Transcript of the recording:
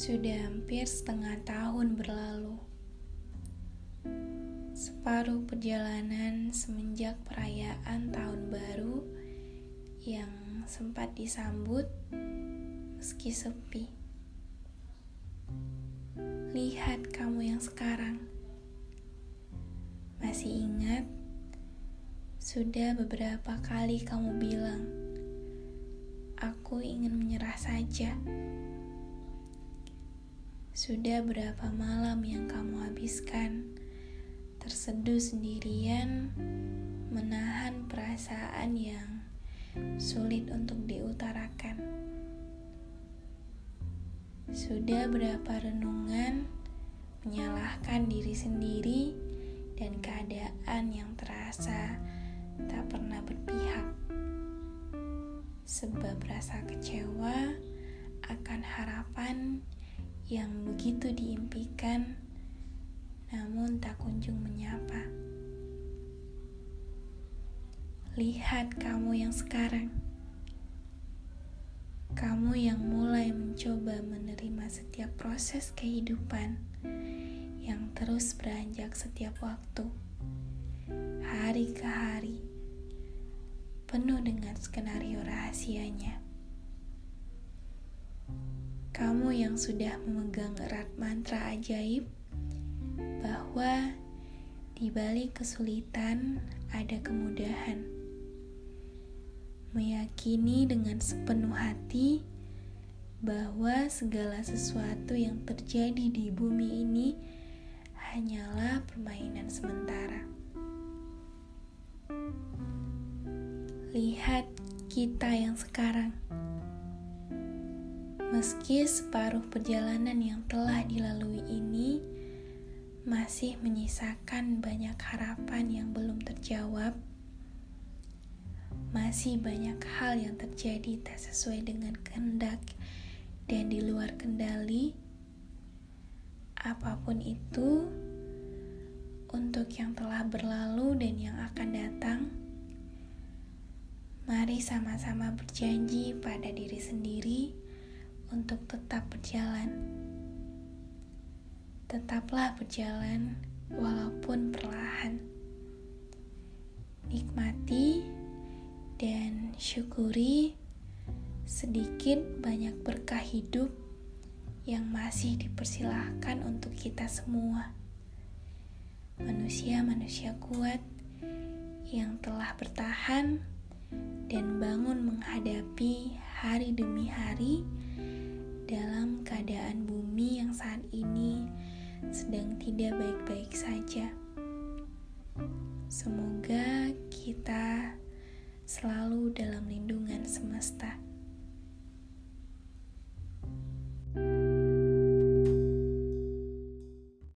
Sudah hampir setengah tahun berlalu. Separuh perjalanan semenjak perayaan tahun baru yang sempat disambut meski sepi. Lihat kamu yang sekarang. Masih ingat? Sudah beberapa kali kamu bilang, "Aku ingin menyerah saja." Sudah berapa malam yang kamu habiskan terseduh sendirian, menahan perasaan yang sulit untuk diutarakan. Sudah berapa renungan menyalahkan diri sendiri dan keadaan yang terasa tak pernah berpihak. Sebab rasa kecewa akan harapan yang begitu diimpikan, namun tak kunjung menyapa. Lihat kamu yang sekarang, kamu yang mulai mencoba menerima setiap proses kehidupan yang terus beranjak setiap waktu, hari ke hari, penuh dengan skenario rahasianya. Kamu yang sudah memegang erat mantra ajaib bahwa di balik kesulitan ada kemudahan. Meyakini dengan sepenuh hati bahwa segala sesuatu yang terjadi di bumi ini hanyalah permainan sementara. Lihat kita yang sekarang Meski separuh perjalanan yang telah dilalui ini masih menyisakan banyak harapan yang belum terjawab, masih banyak hal yang terjadi tak sesuai dengan kehendak dan di luar kendali. Apa pun itu, untuk yang telah berlalu dan yang akan datang, mari sama-sama berjanji pada diri sendiri untuk tetap berjalan. Tetaplah berjalan walaupun perlahan. Nikmati dan syukuri sedikit banyak berkah hidup yang masih dipersilahkan untuk kita semua. Manusia-manusia kuat yang telah bertahan dan bangun menghadapi hari demi hari dalam keadaan bumi yang saat ini sedang tidak baik-baik saja. Semoga kita selalu dalam lindungan semesta.